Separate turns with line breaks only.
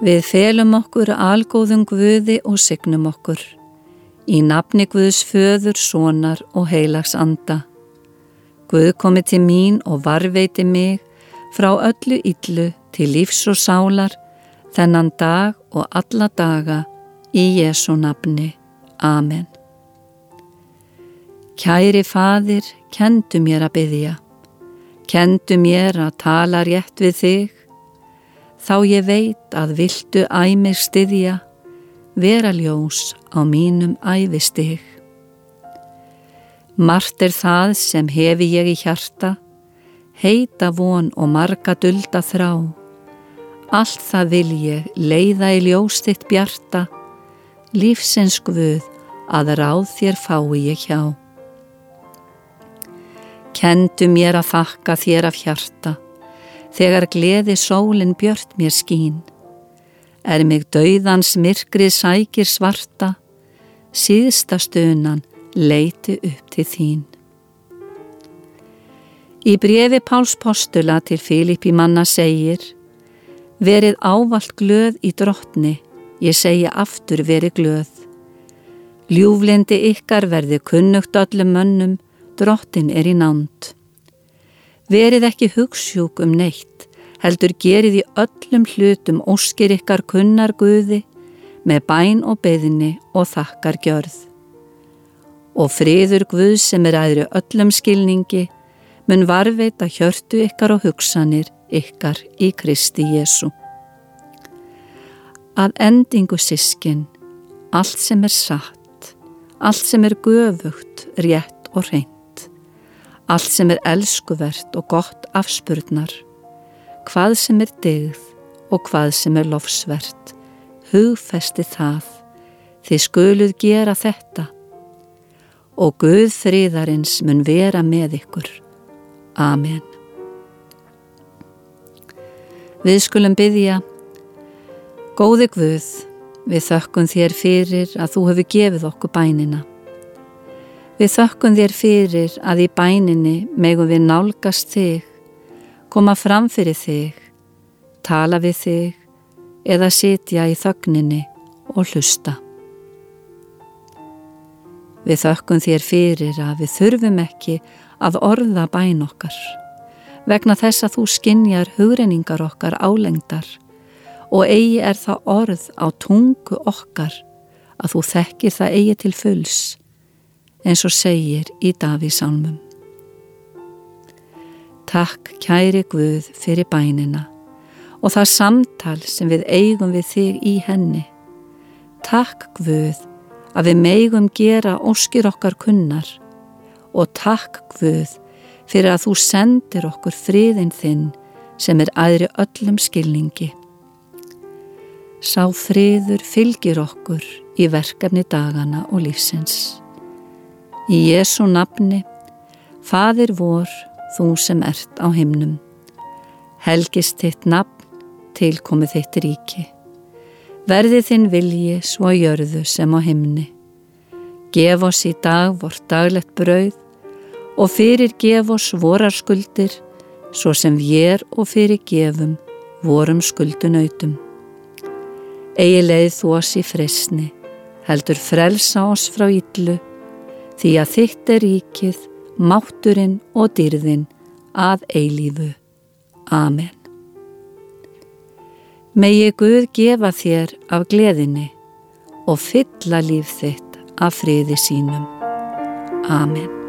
Við felum okkur algóðum Guði og signum okkur. Í nafni Guðs föður, sonar og heilags anda. Guð komi til mín og varveiti mig frá öllu illu til lífs og sálar þennan dag og alla daga í Jésu nafni. Amen. Kæri fadir, kendu mér að byggja. Kendu mér að tala rétt við þig þá ég veit að viltu æmir styðja, vera ljós á mínum æfistig. Mart er það sem hefi ég í hjarta, heita von og marga dulda þrá. Allt það vil ég leiða í ljóstitt bjarta, lífsins guð að ráð þér fái ég hjá. Kendu mér að þakka þér af hjarta, þegar gleði sólinn björt mér skín. Er mig dauðans myrkrið sækir svarta, síðsta stunan leiti upp til þín. Í brefi Páls postula til Filipi manna segir Verið ávalt glöð í drottni, ég segja aftur verið glöð. Ljúflindi ykkar verði kunnugt öllum mönnum, drottin er í nánt. Verið ekki hugssjúk um neitt, heldur gerið í öllum hlutum óskir ykkar kunnar guði með bæn og beðinni og þakkar gjörð. Og friður guð sem er aðri öllum skilningi mun varveita hjörtu ykkar og hugsanir ykkar í Kristi Jésu. Að endingu sískin, allt sem er satt, allt sem er göfugt, rétt og reynd allt sem er elskuvert og gott afspurnar, hvað sem er digð og hvað sem er lofsvert, hugfesti það, þið skuluð gera þetta og Guð þriðarins mun vera með ykkur. Amen. Við skulum byggja, góði Guð, við þökkum þér fyrir að þú hefur gefið okkur bænina. Við þökkum þér fyrir að í bæninni megum við nálgast þig, koma fram fyrir þig, tala við þig eða sitja í þögninni og hlusta. Við þökkum þér fyrir að við þurfum ekki að orða bæn okkar, vegna þess að þú skinjar hugrenningar okkar álengdar og eigi er það orð á tungu okkar að þú þekkir það eigi til fulls eins og segir í Davísálmum. Takk kæri Guð fyrir bænina og það samtal sem við eigum við þig í henni. Takk Guð að við meigum gera óskir okkar kunnar og takk Guð fyrir að þú sendir okkur friðin þinn sem er aðri öllum skilningi. Sá friður fylgir okkur í verkefni dagana og lífsins. Í Jésu nafni, Fadir vor, þú sem ert á himnum. Helgist þitt nafn, tilkomið þitt ríki. Verði þinn vilji svo jörðu sem á himni. Gef oss í dag vort daglegt brauð og fyrir gef oss vorar skuldir, svo sem við og fyrir gefum vorum skuldunautum. Egi leið þú oss í fresni, heldur frelsa oss frá yllu, því að þitt er ríkið, mátturinn og dyrðin að eilífu. Amen. Megi Guð gefa þér af gleðinni og fylla líf þitt af friði sínum. Amen.